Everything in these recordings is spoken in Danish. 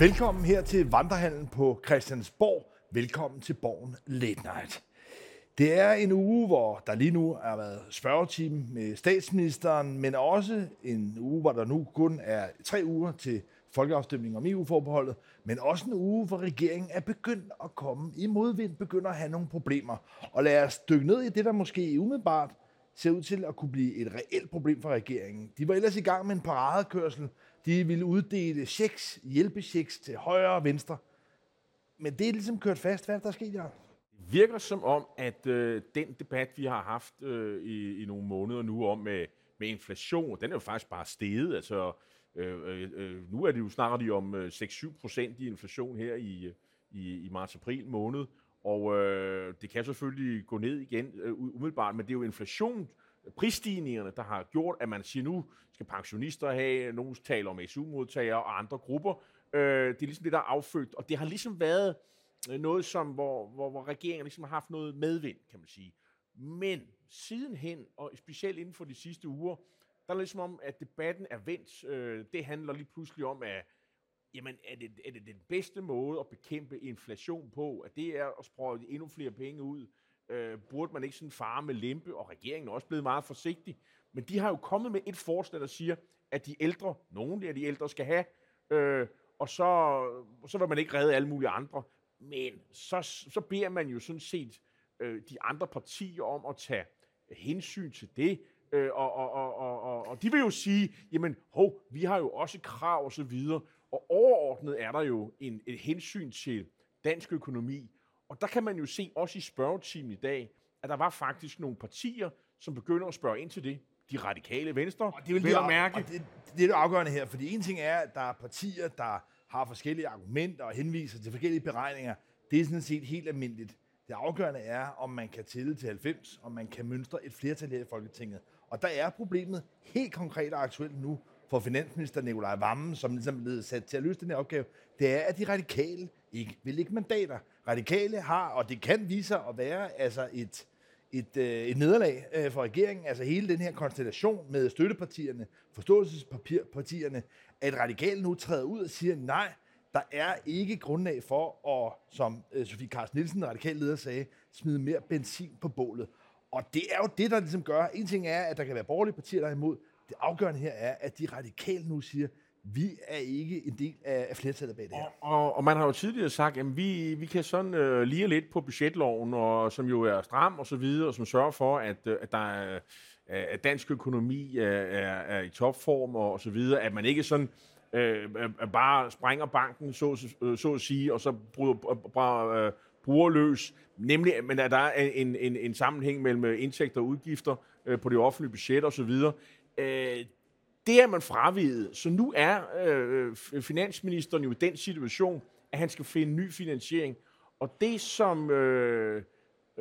Velkommen her til Vandrehallen på Christiansborg. Velkommen til Borgen Late Night. Det er en uge, hvor der lige nu har været spørgetime med statsministeren, men også en uge, hvor der nu kun er tre uger til folkeafstemning om EU-forbeholdet, men også en uge, hvor regeringen er begyndt at komme i modvind, begynder at have nogle problemer. Og lad os dykke ned i det, der måske umiddelbart ser ud til at kunne blive et reelt problem for regeringen. De var ellers i gang med en paradekørsel. De ville uddele checks, hjælpechecks til højre og venstre. Men det er ligesom kørt fast. Hvad er der sket, Jørgen? Det virker som om, at øh, den debat, vi har haft øh, i, i nogle måneder nu om med, med inflation, den er jo faktisk bare steget. Altså, øh, øh, øh nu er det jo snart de om øh, 6-7 procent i inflation her i, i, i marts-april måned. Og øh, det kan selvfølgelig gå ned igen øh, umiddelbart, men det er jo inflation, prisstigningerne, der har gjort, at man siger, nu skal pensionister have, nogen taler om SU-modtagere og andre grupper. Øh, det er ligesom det, der er affødt, og det har ligesom været øh, noget, som, hvor, hvor, hvor regeringen ligesom har haft noget medvind, kan man sige. Men sidenhen, og specielt inden for de sidste uger, der er ligesom om, at debatten er vendt. Øh, det handler lige pludselig om, at jamen, er det, er det den bedste måde at bekæmpe inflation på? At det er at sprøjte endnu flere penge ud? Øh, burde man ikke sådan fare med lempe? Og regeringen er også blevet meget forsigtig. Men de har jo kommet med et forslag, der siger, at de ældre, nogle af de ældre skal have, øh, og så, så vil man ikke redde alle mulige andre. Men så, så beder man jo sådan set øh, de andre partier om at tage hensyn til det, øh, og, og, og, og, og, og de vil jo sige, jamen, hov, vi har jo også krav og så videre, og overordnet er der jo en, et hensyn til dansk økonomi. Og der kan man jo se, også i spørgetimen i dag, at der var faktisk nogle partier, som begynder at spørge ind til det. De radikale venstre, og det vil, vil mærke. Og det, det er det afgørende her, fordi en ting er, at der er partier, der har forskellige argumenter og henviser til forskellige beregninger. Det er sådan set helt almindeligt. Det afgørende er, om man kan tælle til 90, om man kan mønstre et flertal her i Folketinget. Og der er problemet helt konkret og aktuelt nu, for finansminister Nikolaj Vammen, som ligesom er blevet sat til at løse den her opgave, det er, at de radikale ikke vil lægge mandater. Radikale har, og det kan vise sig at være altså et, et, øh, et nederlag øh, for regeringen, altså hele den her konstellation med støttepartierne, forståelsespartierne, at radikale nu træder ud og siger, nej, der er ikke grundlag for at, som øh, Sofie Carsten Nielsen, radikal leder, sagde, smide mere benzin på bålet. Og det er jo det, der ligesom gør, en ting er, at der kan være borgerlige partier, der er imod, det afgørende her er, at de radikale nu siger, vi er ikke en del af flertallet bag det her. Og, og, og man har jo tidligere sagt, at vi, vi kan sådan øh, lige lidt på budgetloven, og, som jo er stram og så videre, og som sørger for, at, øh, at der er, øh, at dansk økonomi er, er, er i topform og, og så videre, at man ikke sådan øh, øh bare sprænger banken, så, så at sige, og så bruger, bare, øh, bruger løs. Nemlig, men at der er en, en, en sammenhæng mellem indtægter og udgifter øh, på det offentlige budget og så videre. Øh, det er man fravidet. Så nu er øh, finansministeren jo i den situation, at han skal finde ny finansiering. Og det som... Øh,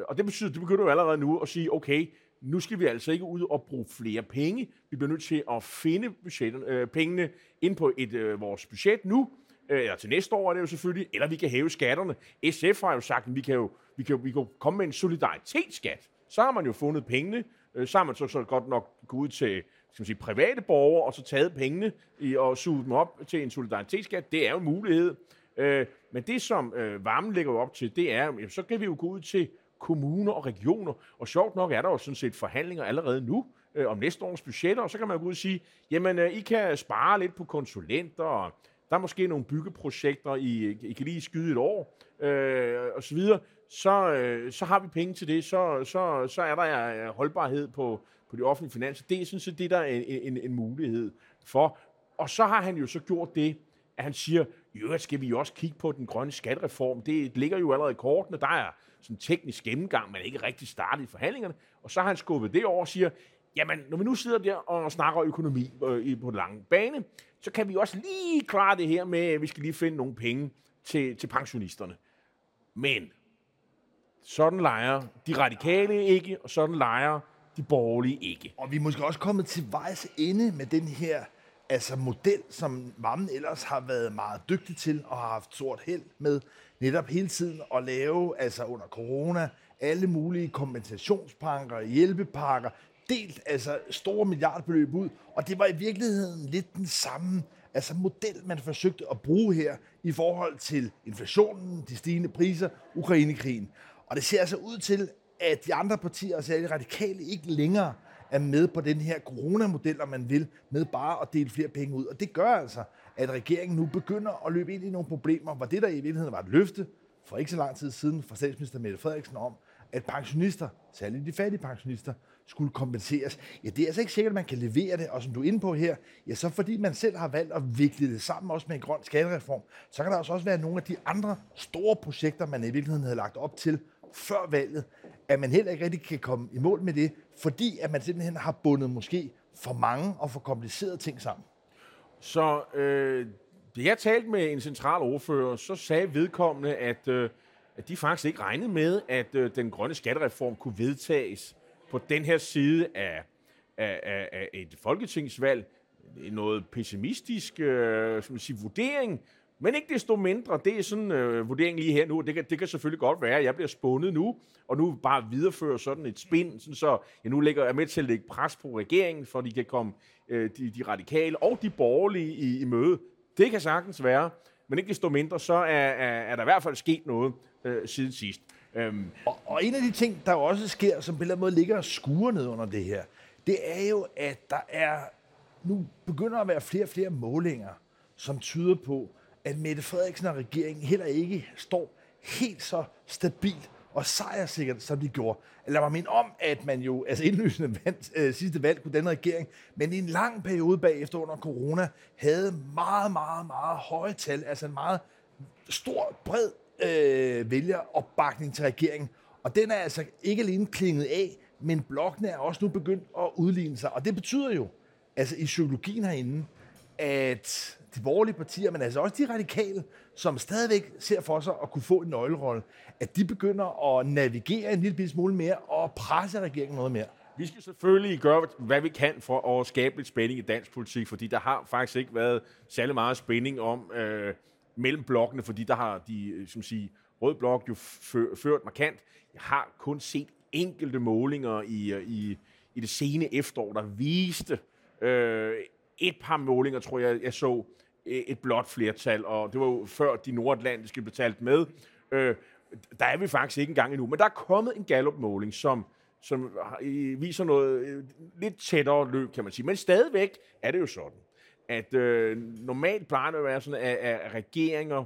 og det betyder, det begynder jo allerede nu at sige, okay, nu skal vi altså ikke ud og bruge flere penge. Vi bliver nødt til at finde budgetten, øh, pengene ind på et, øh, vores budget nu, øh, eller til næste år er det jo selvfølgelig, eller vi kan hæve skatterne. SF har jo sagt, at vi kan jo, vi kan, vi kan komme med en solidaritetsskat. Så har man jo fundet pengene, øh, så har man så, så godt nok gået ud til skal man sige, private borgere, og så taget pengene i, og suget dem op til en solidaritetsskat. Det er jo en mulighed. Øh, men det, som øh, varmen lægger op til, det er, jamen, så kan vi jo gå ud til kommuner og regioner. Og sjovt nok er der jo sådan set forhandlinger allerede nu øh, om næste års budgetter, og så kan man gå ud og sige, jamen, øh, I kan spare lidt på konsulenter, og der er måske nogle byggeprojekter, I, I kan lige skyde et år, øh, og så videre. Så, øh, så har vi penge til det, så, så, så er der øh, holdbarhed på, på de offentlige finanser. Det er sådan set det, der er en, en, en mulighed for. Og så har han jo så gjort det, at han siger, jo, skal vi jo også kigge på den grønne skattereform. Det ligger jo allerede i kortene. Der er sådan en teknisk gennemgang, men ikke rigtig startet i forhandlingerne. Og så har han skubbet det over og siger, jamen, når vi nu sidder der og snakker økonomi øh, på den lange bane, så kan vi også lige klare det her med, at vi skal lige finde nogle penge til, til pensionisterne. Men sådan leger de radikale ikke, og sådan leger de borgerlige ikke. Og vi er måske også kommet til vejs ende med den her altså model, som Mammen ellers har været meget dygtig til og har haft stort held med, netop hele tiden at lave, altså under corona, alle mulige kompensationspakker, hjælpepakker, delt altså store milliardbeløb ud, og det var i virkeligheden lidt den samme altså model, man forsøgte at bruge her i forhold til inflationen, de stigende priser, Ukrainekrigen. Og det ser altså ud til, at de andre partier, altså de radikale, ikke længere er med på den her coronamodel, om man vil, med bare at dele flere penge ud. Og det gør altså, at regeringen nu begynder at løbe ind i nogle problemer, hvor det der i virkeligheden var et løfte for ikke så lang tid siden fra statsminister Mette Frederiksen om, at pensionister, særligt de fattige pensionister, skulle kompenseres. Ja, det er altså ikke sikkert, at man kan levere det, og som du er inde på her, ja, så fordi man selv har valgt at vikle det sammen også med en grøn skattereform, så kan der altså også være nogle af de andre store projekter, man i virkeligheden havde lagt op til før valget, at man heller ikke rigtig kan komme i mål med det, fordi at man simpelthen har bundet måske for mange og for komplicerede ting sammen. Så øh, da jeg talte med en central ordfører, så sagde vedkommende, at, øh, at de faktisk ikke regnede med, at øh, den grønne skattereform kunne vedtages på den her side af, af, af, af et folketingsvalg. Noget pessimistisk øh, som sige, vurdering, men ikke desto mindre, det er sådan øh, vurdering lige her nu. Det kan, det kan selvfølgelig godt være, at jeg bliver spundet nu, og nu bare videreføre sådan et spin, sådan så jeg nu lægger, er med til at lægge pres på regeringen, for de kan komme øh, de, de radikale og de borgerlige i, i møde. Det kan sagtens være, men ikke desto mindre, så er, er, er der i hvert fald sket noget øh, siden sidst. Øhm. Og, og en af de ting, der også sker, som på en eller anden måde ligger og skuer ned under det her, det er jo, at der er nu begynder at være flere og flere målinger, som tyder på, at Mette Frederiksen og regeringen heller ikke står helt så stabilt og sejrsikkert, som de gjorde. Lad mig minde om, at man jo altså indlysende vandt øh, sidste valg på den regering, men i en lang periode bagefter under corona havde meget, meget, meget høje tal, altså en meget stor, bred øh, vælgeropbakning til regeringen. Og den er altså ikke alene klinget af, men blokkene er også nu begyndt at udligne sig. Og det betyder jo, altså i psykologien herinde, at de borgerlige partier, men altså også de radikale, som stadigvæk ser for sig at kunne få en nøglerolle, at de begynder at navigere en lille smule mere og presse regeringen noget mere. Vi skal selvfølgelig gøre, hvad vi kan for at skabe lidt spænding i dansk politik, fordi der har faktisk ikke været særlig meget spænding om øh, mellem blokkene, fordi der har de, øh, som sige, Rød Blok jo ført markant. Jeg har kun set enkelte målinger i, øh, i, i det sene efterår, der viste øh, et par målinger, tror jeg, jeg så øh, et blot flertal, og det var jo før de nordatlantiske blev talt med. Øh, der er vi faktisk ikke engang endnu, men der er kommet en Gallup-måling, som, som viser noget lidt tættere løb, kan man sige. Men stadigvæk er det jo sådan, at øh, normalt plejer det at være sådan, at, at regeringer,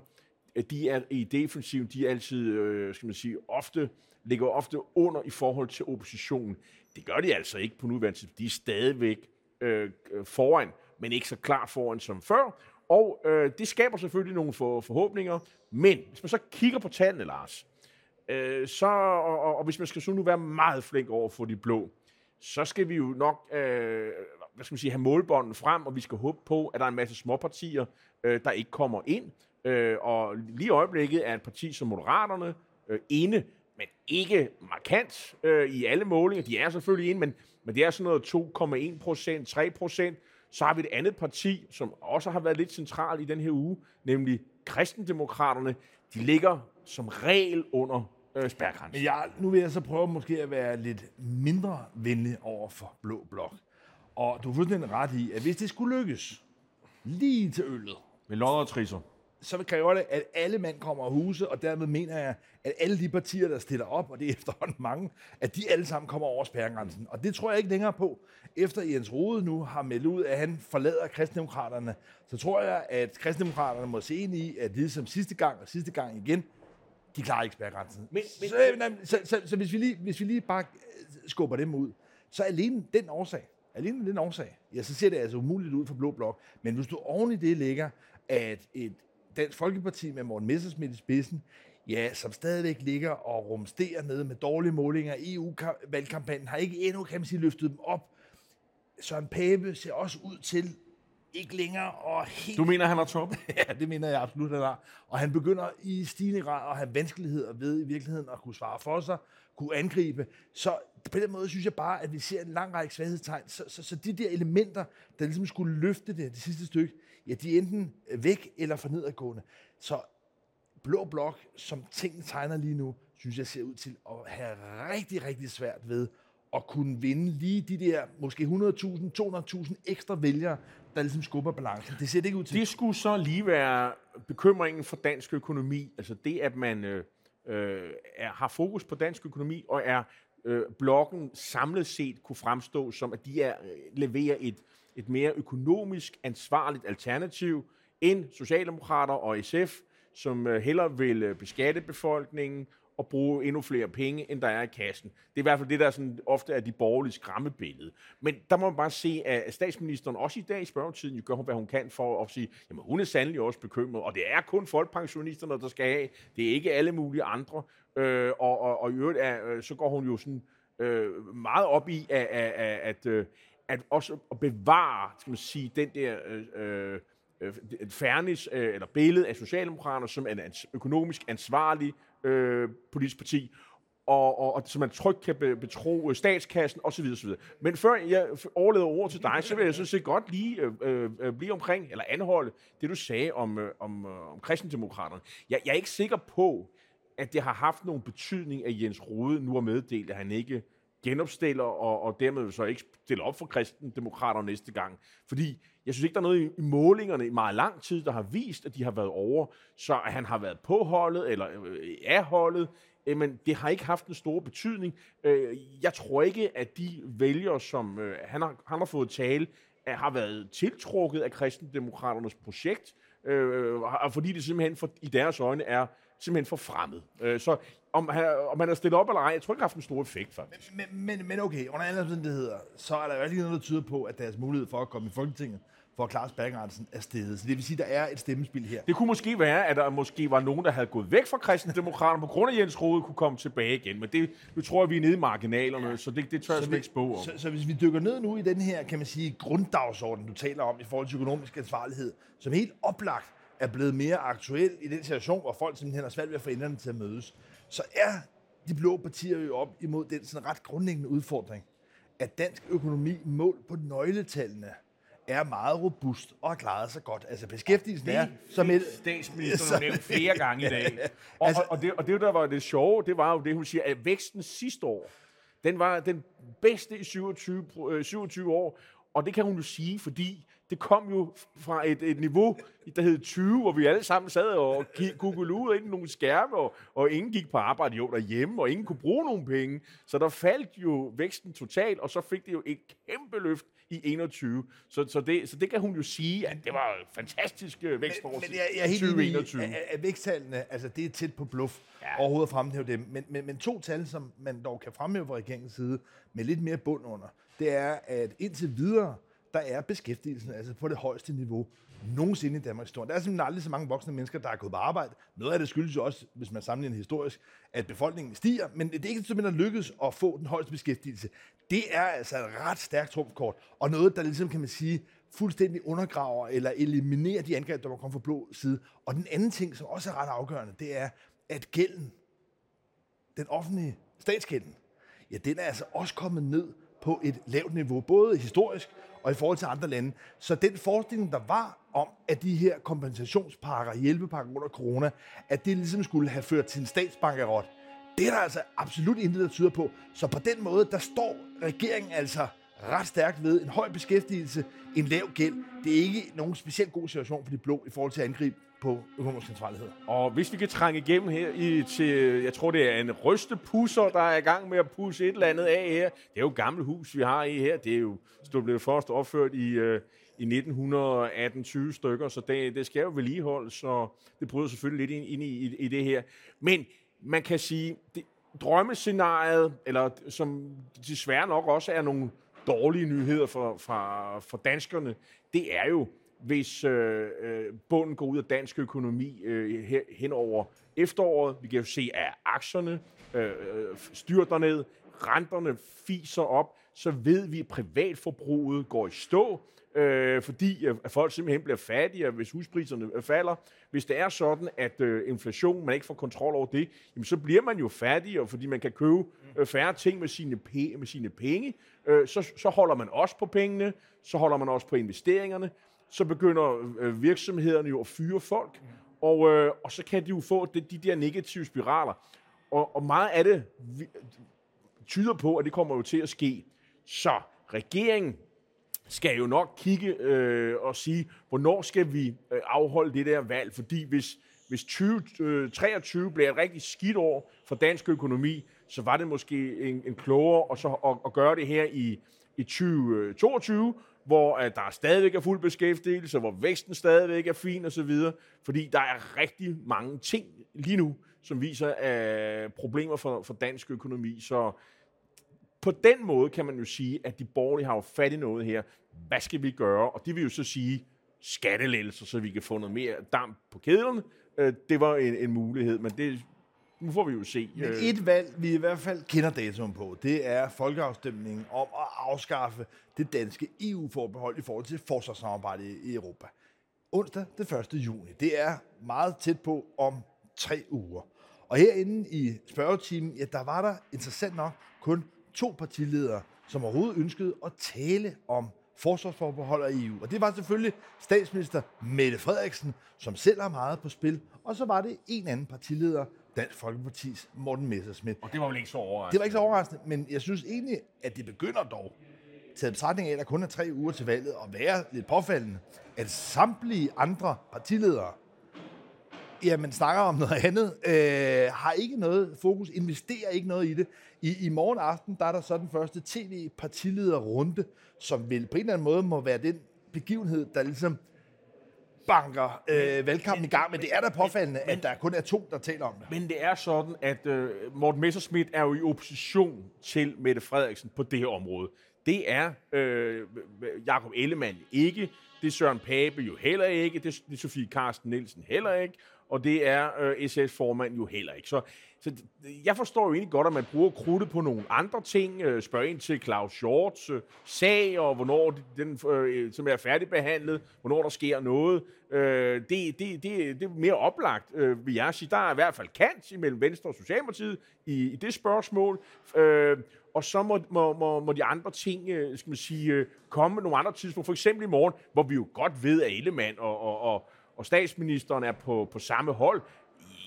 øh, de er i defensiven, de er altid, øh, skal man sige, ofte, ligger ofte under i forhold til oppositionen. Det gør de altså ikke på nuværende tidspunkt. De er stadigvæk øh, øh, foran, men ikke så klar foran som før. Og øh, det skaber selvfølgelig nogle for, forhåbninger, men hvis man så kigger på tallene, Lars, øh, så, og, og, og hvis man skal så nu være meget flink over for de blå, så skal vi jo nok øh, hvad skal man sige, have målbånden frem, og vi skal håbe på, at der er en masse småpartier, øh, der ikke kommer ind. Øh, og lige i øjeblikket er et parti som Moderaterne øh, inde, men ikke markant øh, i alle målinger. De er selvfølgelig inde, men, men det er sådan noget 2,1 procent, 3 procent. Så har vi et andet parti, som også har været lidt centralt i den her uge, nemlig kristendemokraterne. De ligger som regel under øh, spærgrænsen. jeg nu vil jeg så prøve måske at være lidt mindre venlig over for Blå Blok. Og du har fuldstændig ret i, at hvis det skulle lykkes, lige til øllet. Med lodder og trisser så vil kræve det, at alle mand kommer af huset, og dermed mener jeg, at alle de partier, der stiller op, og det er efterhånden mange, at de alle sammen kommer over spærregrænsen. Og det tror jeg ikke længere på. Efter Jens Rode nu har meldt ud, at han forlader kristendemokraterne, så tror jeg, at kristendemokraterne må se ind i, at det som sidste gang og sidste gang igen, de klarer ikke spærregrænsen. Men, men, så, så, så, så, hvis, vi lige, hvis vi lige bare skubber dem ud, så alene den årsag, alene den årsag, ja, så ser det altså umuligt ud for Blå Blok. Men hvis du oven i det lægger, at et Dansk Folkeparti med Morten Messersmith i spidsen, ja, som stadigvæk ligger og rumsterer nede med dårlige målinger. EU-valgkampagnen har ikke endnu, kan man sige, løftet dem op. Søren Pape ser også ud til ikke længere og helt... Du mener, han har top? ja, det mener jeg absolut, han har. Og han begynder i stigende grad at have vanskeligheder ved i virkeligheden at kunne svare for sig, kunne angribe. Så på den måde synes jeg bare, at vi ser en lang række svaghedstegn. Så, så, så de der elementer, der ligesom skulle løfte det, det sidste stykke, ja, de er enten væk eller for nedadgående. Så blå blok, som tingene tegner lige nu, synes jeg ser ud til at have rigtig, rigtig svært ved at kunne vinde lige de der måske 100.000, 200.000 ekstra vælgere, der ligesom skubber balancen. Det ser det ikke ud til. Det skulle så lige være bekymringen for dansk økonomi. Altså det, at man øh, øh er, har fokus på dansk økonomi og er øh, blokken samlet set kunne fremstå som, at de er, øh, leverer et, et mere økonomisk ansvarligt alternativ end Socialdemokrater og SF, som øh, hellere vil øh, beskatte befolkningen og bruge endnu flere penge, end der er i kassen. Det er i hvert fald det, der sådan ofte er de borgerlige skræmmebillede. Men der må man bare se, at statsministeren også i dag i spørgetiden gør, hvad hun kan for at sige, jamen hun er sandelig også bekymret, og det er kun folkepensionisterne, der skal have. Det er ikke alle mulige andre. Øh, og, og, og i øvrigt er, øh, så går hun jo sådan øh, meget op i, at, at, at, at, øh, at også at bevare, skal man sige, den der... Øh, øh, øh fairness, eller billede af Socialdemokraterne som en økonomisk ansvarlig øh, politisk parti, og, og, og så man trygt kan betro øh, statskassen osv. osv. Men før jeg overleder ordet til dig, så vil jeg sådan set godt lige øh, øh, øh, blive omkring, eller anholde det, du sagde om, øh, om, øh, om kristendemokraterne. Jeg, jeg er ikke sikker på, at det har haft nogen betydning, at Jens Rode nu har meddelt, at han ikke genopstiller, og, og dermed så ikke stiller op for kristendemokraterne næste gang. Fordi jeg synes ikke, der er noget i, målingerne i meget lang tid, der har vist, at de har været over, så at han har været på holdet, eller øh, af holdet, øh, men det har ikke haft en stor betydning. Øh, jeg tror ikke, at de vælgere, som øh, han, har, han har fået tale, er, har været tiltrukket af kristendemokraternes projekt, øh, fordi det simpelthen for, i deres øjne er simpelthen for fremmed. Øh, så om han, om han er stillet op eller ej, jeg tror ikke, har haft en stor effekt, faktisk. Men, men, men okay, under andre omstændigheder, så er der jo ikke noget, der tyder på, at deres mulighed for at komme i Folketinget for at klare spærregrænsen er stedet. Så det vil sige, at der er et stemmespil her. Det kunne måske være, at der måske var nogen, der havde gået væk fra kristendemokraterne på grund af Jens Rode, kunne komme tilbage igen. Men det, nu tror jeg, vi er nede i marginalerne, ja. så det, det tør jeg slet ikke spå om. Så, så, hvis vi dykker ned nu i den her, kan man sige, grunddagsorden, du taler om i forhold til økonomisk ansvarlighed, som helt oplagt er blevet mere aktuel i den situation, hvor folk simpelthen har svært ved at få enderne til at mødes, så er de blå partier jo op imod den sådan ret grundlæggende udfordring, at dansk økonomi mål på nøgletallene er meget robust og har klaret sig godt. Altså beskæftigelsen er... Som et, statsministeren nævnt flere gange i dag. Og, altså, og, det, og det, der var det sjove, det var jo det, hun siger, at væksten sidste år, den var den bedste i 27, 27 øh, år, og det kan hun jo sige, fordi det kom jo fra et, et niveau, der hed 20, hvor vi alle sammen sad og googlede ud ind i nogle skærme, og, og ingen gik på arbejde jo derhjemme, og ingen kunne bruge nogen penge. Så der faldt jo væksten totalt, og så fik det jo et kæmpe løft i 21. Så, så, det, så det kan hun jo sige, at det var fantastisk er helt 2021. Enig, at, at væksttallene, altså det er tæt på bluff ja. overhovedet at fremhæve dem. Men, men, men to tal, som man dog kan fremhæve fra regeringens side, med lidt mere bund under, det er, at indtil videre, der er beskæftigelsen altså på det højeste niveau nogensinde i Danmarks historie. Der er simpelthen aldrig så mange voksne mennesker, der er gået på arbejde. Noget af det skyldes jo også, hvis man sammenligner historisk, at befolkningen stiger, men det er ikke simpelthen lykkes at få den højeste beskæftigelse. Det er altså et ret stærkt trumfkort, og noget, der ligesom kan man sige, fuldstændig undergraver eller eliminerer de angreb, der var kommet fra blå side. Og den anden ting, som også er ret afgørende, det er, at gælden, den offentlige statsgælden, ja, den er altså også kommet ned på et lavt niveau, både historisk og i forhold til andre lande. Så den forskning, der var om, at de her kompensationspakker, hjælpepakker under corona, at det ligesom skulle have ført til en statsbankerot, det er der altså absolut intet, der tyder på. Så på den måde, der står regeringen altså ret stærkt ved en høj beskæftigelse, en lav gæld. Det er ikke nogen specielt god situation for de blå i forhold til at angribe på økonomisk ansvarlighed. Og hvis vi kan trænge igennem her i, til, jeg tror det er en rystepusser, der er i gang med at pusse et eller andet af her. Det er jo et gammelt hus, vi har i her. Det er jo stået blevet først opført i, øh, i 1918-20 stykker, så det, det skal jo vedligeholdes, så det bryder selvfølgelig lidt ind, ind i, i, i det her. Men man kan sige, det, drømmescenariet, eller som desværre nok også er nogle dårlige nyheder for, for, for danskerne, det er jo, hvis øh, øh, bunden går ud af dansk økonomi øh, hen over efteråret. Vi kan jo se, at aktierne øh, øh styrter ned, renterne fiser op, så ved vi, at privatforbruget går i stå, øh, fordi øh, at folk simpelthen bliver fattigere, hvis huspriserne øh, falder. Hvis det er sådan, at øh, inflation, man ikke får kontrol over det, jamen, så bliver man jo fattigere, fordi man kan købe øh, færre ting med sine, p- med sine penge. Øh, så, så holder man også på pengene, så holder man også på investeringerne, så begynder øh, virksomhederne jo at fyre folk, og, øh, og så kan de jo få de, de der negative spiraler. Og, og meget af det, tyder på, at det kommer jo til at ske. Så regeringen skal jo nok kigge øh, og sige, hvornår skal vi øh, afholde det der valg, fordi hvis, hvis 2023 øh, bliver et rigtig skidt år for dansk økonomi, så var det måske en, en klogere at, så, at, at gøre det her i, i 2022, hvor at der stadigvæk er fuld beskæftigelse, hvor væksten stadigvæk er fin osv., fordi der er rigtig mange ting lige nu, som viser uh, problemer for, for dansk økonomi. Så på den måde kan man jo sige, at de borgerlige har jo fat i noget her. Hvad skal vi gøre? Og det vil jo så sige skattelettelser, så vi kan få noget mere damp på kedlen. Uh, øh, det var en, en mulighed, men det nu får vi jo se. Men et valg, vi i hvert fald kender datoen på, det er folkeafstemningen om at afskaffe det danske EU-forbehold i forhold til forsvarssamarbejdet i Europa. Onsdag den 1. juni. Det er meget tæt på om tre uger. Og herinde i spørgetimen, ja, der var der interessant nok kun to partiledere, som overhovedet ønskede at tale om forsvarsforbehold af EU. Og det var selvfølgelig statsminister Mette Frederiksen, som selv har meget på spil. Og så var det en anden partileder, Dansk Folkepartis Morten Messersmith. Og det var vel ikke så overraskende? Det var ikke så overraskende, men jeg synes egentlig, at det begynder dog, taget betragtning af, at der kun er tre uger til valget, at være lidt påfaldende, at samtlige andre partiledere, ja, man snakker om noget andet, øh, har ikke noget fokus, investerer ikke noget i det. I, I morgen aften, der er der så den første tv-partilederrunde, som vil på en eller anden måde må være den begivenhed, der ligesom banker øh, valgkampen i gang, men det er da påfaldende, men, at der kun er to, der taler om det. Men det er sådan, at øh, Morten Messerschmidt er jo i opposition til Mette Frederiksen på det her område. Det er øh, Jakob Ellemann ikke, det er Søren Pape jo heller ikke, det er Sofie Carsten Nielsen heller ikke, og det er øh, SS-formand jo heller ikke. Så, så jeg forstår jo egentlig godt, at man bruger krudtet på nogle andre ting. Øh, spørger ind til Claus Hjorts øh, sag, og hvornår den, øh, øh, som er færdigbehandlet, hvornår der sker noget. Øh, det, det, det, det er mere oplagt, øh, vil jeg sige. Der er i hvert fald kant imellem Venstre og Socialdemokratiet i, i det spørgsmål. Øh, og så må, må, må, må de andre ting, øh, skal man sige, øh, komme med nogle andre tidspunkter. For eksempel i morgen, hvor vi jo godt ved, at Ellemann og, og, og og statsministeren er på, på samme hold.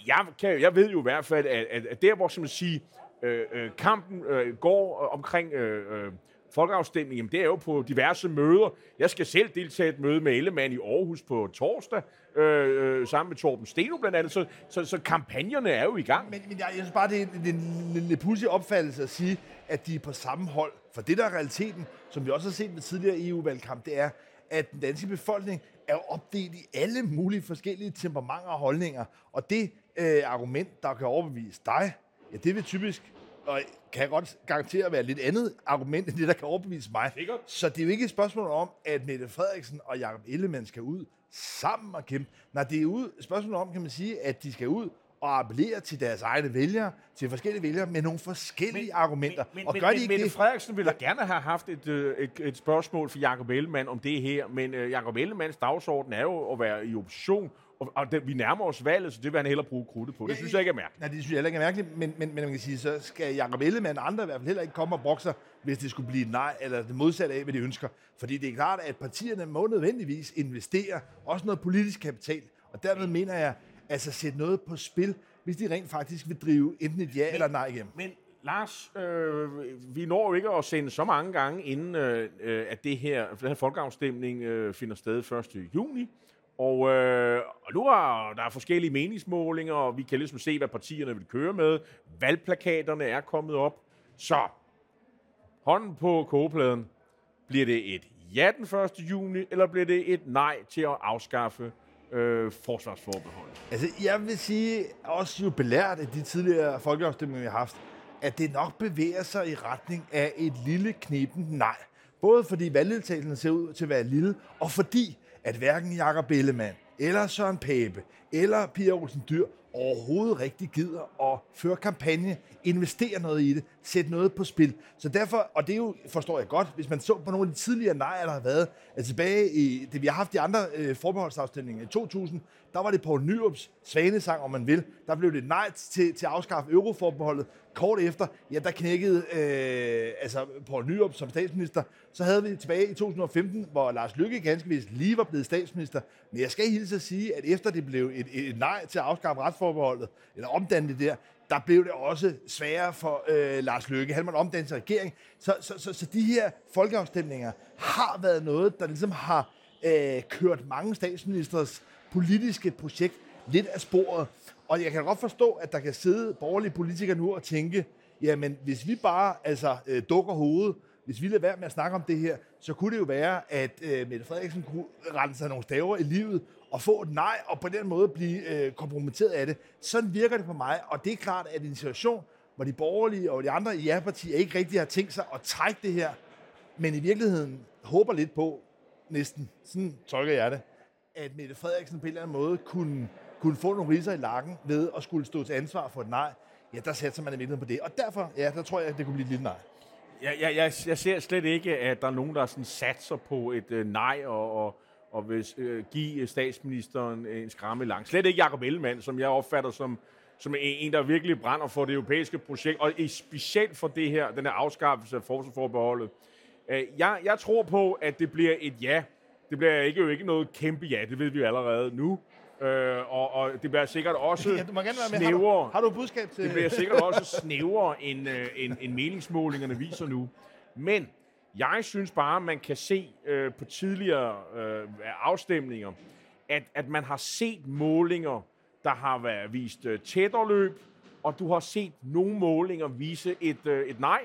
Jeg, kan, jeg ved jo i hvert fald, at, at, at der, hvor som man sige, øh, øh, kampen øh, går øh, omkring øh, øh, folkeafstemningen, jamen, det er jo på diverse møder. Jeg skal selv deltage i et møde med Ellemann i Aarhus på torsdag, øh, øh, sammen med Torben Steno blandt andet, så, så, så kampagnerne er jo i gang. Men, men jeg, jeg synes bare, det er en, en, en lidt pudsig opfattelse at sige, at de er på samme hold. For det, der er realiteten, som vi også har set med tidligere EU-valgkamp, det er, at den danske befolkning er opdelt i alle mulige forskellige temperamenter og holdninger. Og det øh, argument, der kan overbevise dig, ja, det vil typisk, og kan jeg godt garantere at være lidt andet argument, end det, der kan overbevise mig. Sikkert. Så det er jo ikke et spørgsmål om, at Mette Frederiksen og Jakob Ellemann skal ud sammen og kæmpe. Nej, det er et spørgsmål om, kan man sige, at de skal ud og appellere til deres egne vælgere, til forskellige vælgere, med nogle forskellige men, argumenter. Men, og men, gør men, de ikke Mette det? Frederiksen ville gerne have haft et, øh, et, et spørgsmål for Jakob Ellemann om det her, men uh, Jakob Ellemanns dagsorden er jo at være i opposition, og, og det, vi nærmer os valget, så det vil han hellere bruge krudtet på. Det ja, synes jeg ikke er mærkeligt. Nej, det synes jeg heller ikke er mærkeligt, men, men, men man kan sige, så skal Jakob Ellemann og andre i hvert fald heller ikke komme og brokse hvis det skulle blive nej, eller det modsatte af, hvad de ønsker. Fordi det er klart, at partierne må nødvendigvis investere også noget politisk kapital, og dermed mener jeg, altså sætte noget på spil, hvis de rent faktisk vil drive enten et ja men, eller nej igennem. Men Lars, øh, vi når jo ikke at sende så mange gange, inden øh, at det her, den her folkeafstemning øh, finder sted 1. juni. Og, øh, og nu er der er forskellige meningsmålinger, og vi kan ligesom se, hvad partierne vil køre med. Valgplakaterne er kommet op. Så, hånden på kogepladen. Bliver det et ja den 1. juni, eller bliver det et nej til at afskaffe øh, forsvarsforbehold? Altså, jeg vil sige, også jo belært af de tidligere folkeafstemninger, vi har haft, at det nok bevæger sig i retning af et lille knepen nej. Både fordi valgdeltagelsen ser ud til at være lille, og fordi at hverken Jakob Ellemann, eller Søren Pape, eller Pia Olsen Dyr overhovedet rigtig gider at føre kampagne, investere noget i det, sætte noget på spil. Så derfor, og det er jo, forstår jeg godt, hvis man så på nogle af de tidligere nejer, der har været, at tilbage i det, vi har haft de andre øh, forbeholdsafstemninger i 2000, der var det på Nyrups svanesang, om man vil. Der blev det nej til, til at afskaffe euroforbeholdet. Kort efter, ja, der knækkede øh, altså Poul Nyrup som statsminister. Så havde vi tilbage i 2015, hvor Lars Lykke ganske vist lige var blevet statsminister. Men jeg skal hilse at sige, at efter det blev et, et nej til at afskaffe retsforbeholdet, eller omdanne det der, der blev det også sværere for øh, Lars Løkke. Han måtte omdanne sin regering. Så, så, så, så de her folkeafstemninger har været noget, der ligesom har øh, kørt mange statsministers politiske projekt lidt af sporet. Og jeg kan godt forstå, at der kan sidde borgerlige politikere nu og tænke, jamen hvis vi bare altså, øh, dukker hovedet, hvis vi lader være med at snakke om det her, så kunne det jo være, at øh, Mette Frederiksen kunne rense sig nogle staver i livet og få et nej, og på den måde blive øh, kompromitteret af det. Sådan virker det på mig, og det er klart, at i en situation, hvor de borgerlige og de andre i ja-partier ikke rigtig har tænkt sig at trække det her, men i virkeligheden håber lidt på, næsten, sådan tolker jeg det, at Mette Frederiksen på en eller anden måde kunne, kunne få nogle riser i lakken ved at skulle stå til ansvar for et nej, ja, der sætter man i virkeligheden på det. Og derfor, ja, der tror jeg, at det kunne blive et lille nej. Jeg, jeg, jeg, jeg ser slet ikke, at der er nogen, der sådan satser på et øh, nej og, og, og vil øh, give øh, statsministeren en skramme lang. Slet ikke Jacob Ellemann, som jeg opfatter som, som en, der virkelig brænder for det europæiske projekt, og specielt for det her, den her afskaffelse af forsvarsforbeholdet. Øh, jeg, jeg tror på, at det bliver et ja. Det bliver ikke, jo ikke noget kæmpe ja, det ved vi allerede nu. Øh, og, og det bliver sikkert også ja, du må gerne være med. snævere. Har du, har du budskab til... Det bliver sikkert også snævere, end, øh, end, end meningsmålingerne viser nu. Men jeg synes bare, man kan se øh, på tidligere øh, afstemninger, at, at man har set målinger, der har været vist øh, tættere løb, og du har set nogle målinger vise et, øh, et nej.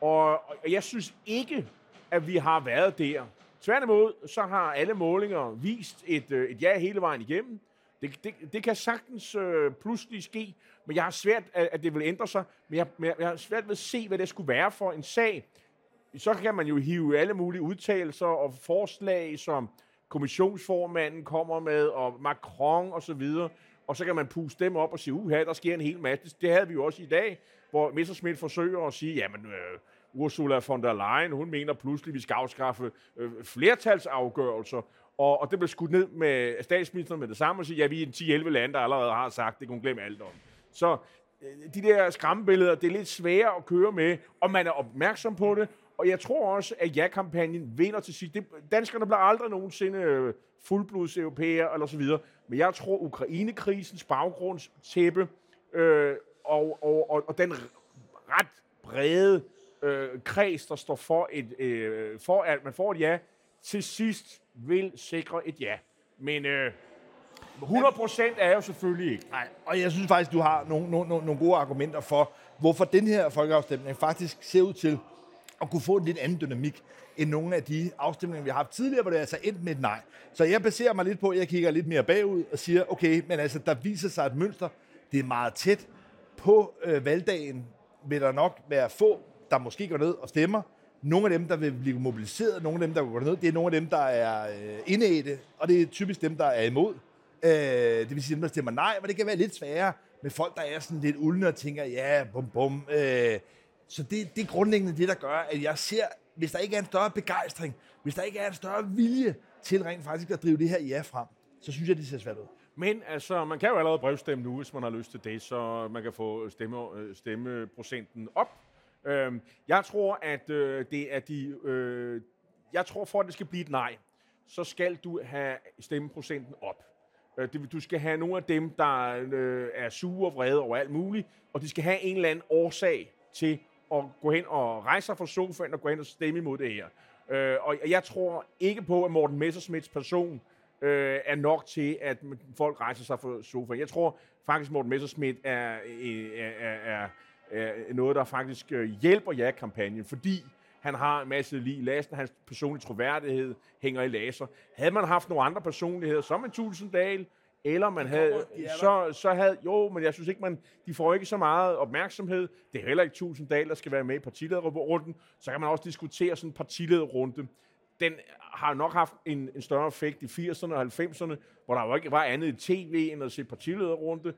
Og, og jeg synes ikke, at vi har været der. Tværtimod, så har alle målinger vist et, øh, et ja hele vejen igennem. Det, det, det kan sagtens øh, pludselig ske, men jeg har svært, at, at det vil ændre sig. Men jeg, jeg, jeg har svært ved at se, hvad det skulle være for en sag. Så kan man jo hive alle mulige udtalelser og forslag, som kommissionsformanden kommer med, og Macron og så videre. Og så kan man puste dem op og sige, uha, der sker en hel masse. Det havde vi jo også i dag, hvor Messerschmidt forsøger at sige, jamen, øh, Ursula von der Leyen, hun mener pludselig, at vi skal afskaffe øh, flertalsafgørelser, og, og det blev skudt ned med statsministeren med det samme og sige, ja, vi er 10-11 lande, der allerede har sagt, det kunne glemme alt om. Så øh, de der skræmmebilleder, det er lidt svære at køre med, og man er opmærksom på det, og jeg tror også, at ja-kampagnen vinder til sidst. Det, danskerne bliver aldrig nogensinde øh, fuldblods europæer eller så videre, men jeg tror, Ukrainekrisens baggrundstæppe øh, og, og, og, og den ret brede øh, kreds, der står for, et, øh, for, at man får et ja, til sidst vil sikre et ja. Men øh, 100 procent er jo selvfølgelig ikke. Nej, og jeg synes faktisk, du har nogle, nogle, nogle gode argumenter for, hvorfor den her folkeafstemning faktisk ser ud til at kunne få en lidt anden dynamik end nogle af de afstemninger, vi har haft tidligere, hvor det altså endte med et nej. Så jeg baserer mig lidt på, at jeg kigger lidt mere bagud og siger, okay, men altså, der viser sig et mønster. Det er meget tæt. På øh, valgdagen vil der nok være få der måske går ned og stemmer. Nogle af dem, der vil blive mobiliseret, nogle af dem, der går ned, det er nogle af dem, der er øh, det, og det er typisk dem, der er imod. Øh, det vil sige dem, der stemmer nej, men det kan være lidt sværere med folk, der er sådan lidt uldne og tænker, ja, bum bum. Øh, så det, det er grundlæggende det, der gør, at jeg ser, hvis der ikke er en større begejstring, hvis der ikke er en større vilje til rent faktisk at drive det her ja frem, så synes jeg, det ser svært ud. Men altså, man kan jo allerede brevstemme nu, hvis man har lyst til det, så man kan få stemme, øh, stemmeprocenten op Øh, jeg tror, at øh, det er de... Øh, jeg tror, for at det skal blive et nej, så skal du have stemmeprocenten op. Øh, du skal have nogle af dem, der øh, er sure og vrede over alt muligt, og de skal have en eller anden årsag til at gå hen og rejse sig fra sofaen og gå hen og stemme imod det her. Øh, og jeg tror ikke på, at Morten Messersmiths person øh, er nok til, at folk rejser sig fra sofaen. Jeg tror faktisk, at Morten Messersmith øh, er, er, er, er noget, der faktisk øh, hjælper ja-kampagnen, fordi han har en masse lige lasten, hans personlige troværdighed hænger i laser. Havde man haft nogle andre personligheder, som en Tulsendal, eller man havde, så, så havde, jo, men jeg synes ikke, man, de får ikke så meget opmærksomhed. Det er heller ikke Tulsendal, der skal være med i partilederrunden. Så kan man også diskutere sådan en partilederrunde. Den har nok haft en, en større effekt i 80'erne og 90'erne, hvor der jo ikke var andet i tv end at se partilederrunde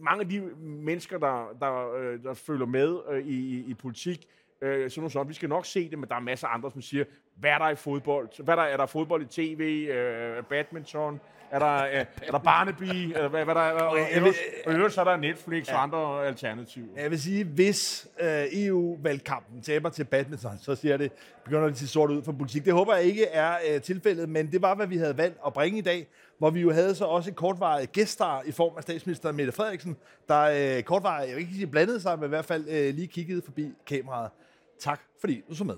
mange af de mennesker, der, der, øh, der følger med øh, i, i politik, øh, sådan noget sådan, vi skal nok se det, men der er masser af andre, som siger, hvad er der i fodbold? Hvad er der, er der fodbold i tv? Øh, badminton? Er der, øh, er der Barnaby? Øh, hvad, hvad der, og, ellers, og ellers er der Netflix og andre alternativer. Jeg vil sige, hvis øh, EU-valgkampen taber til badminton, så siger det, begynder det se sort ud for politik. Det håber jeg ikke er øh, tilfældet, men det var, hvad vi havde valgt at bringe i dag, hvor vi jo havde så også et kortvarigt gæststar i form af statsminister Mette Frederiksen, der øh, kortvarigt, jeg vil ikke sige blandede sig, men i hvert fald øh, lige kiggede forbi kameraet. Tak fordi du så med.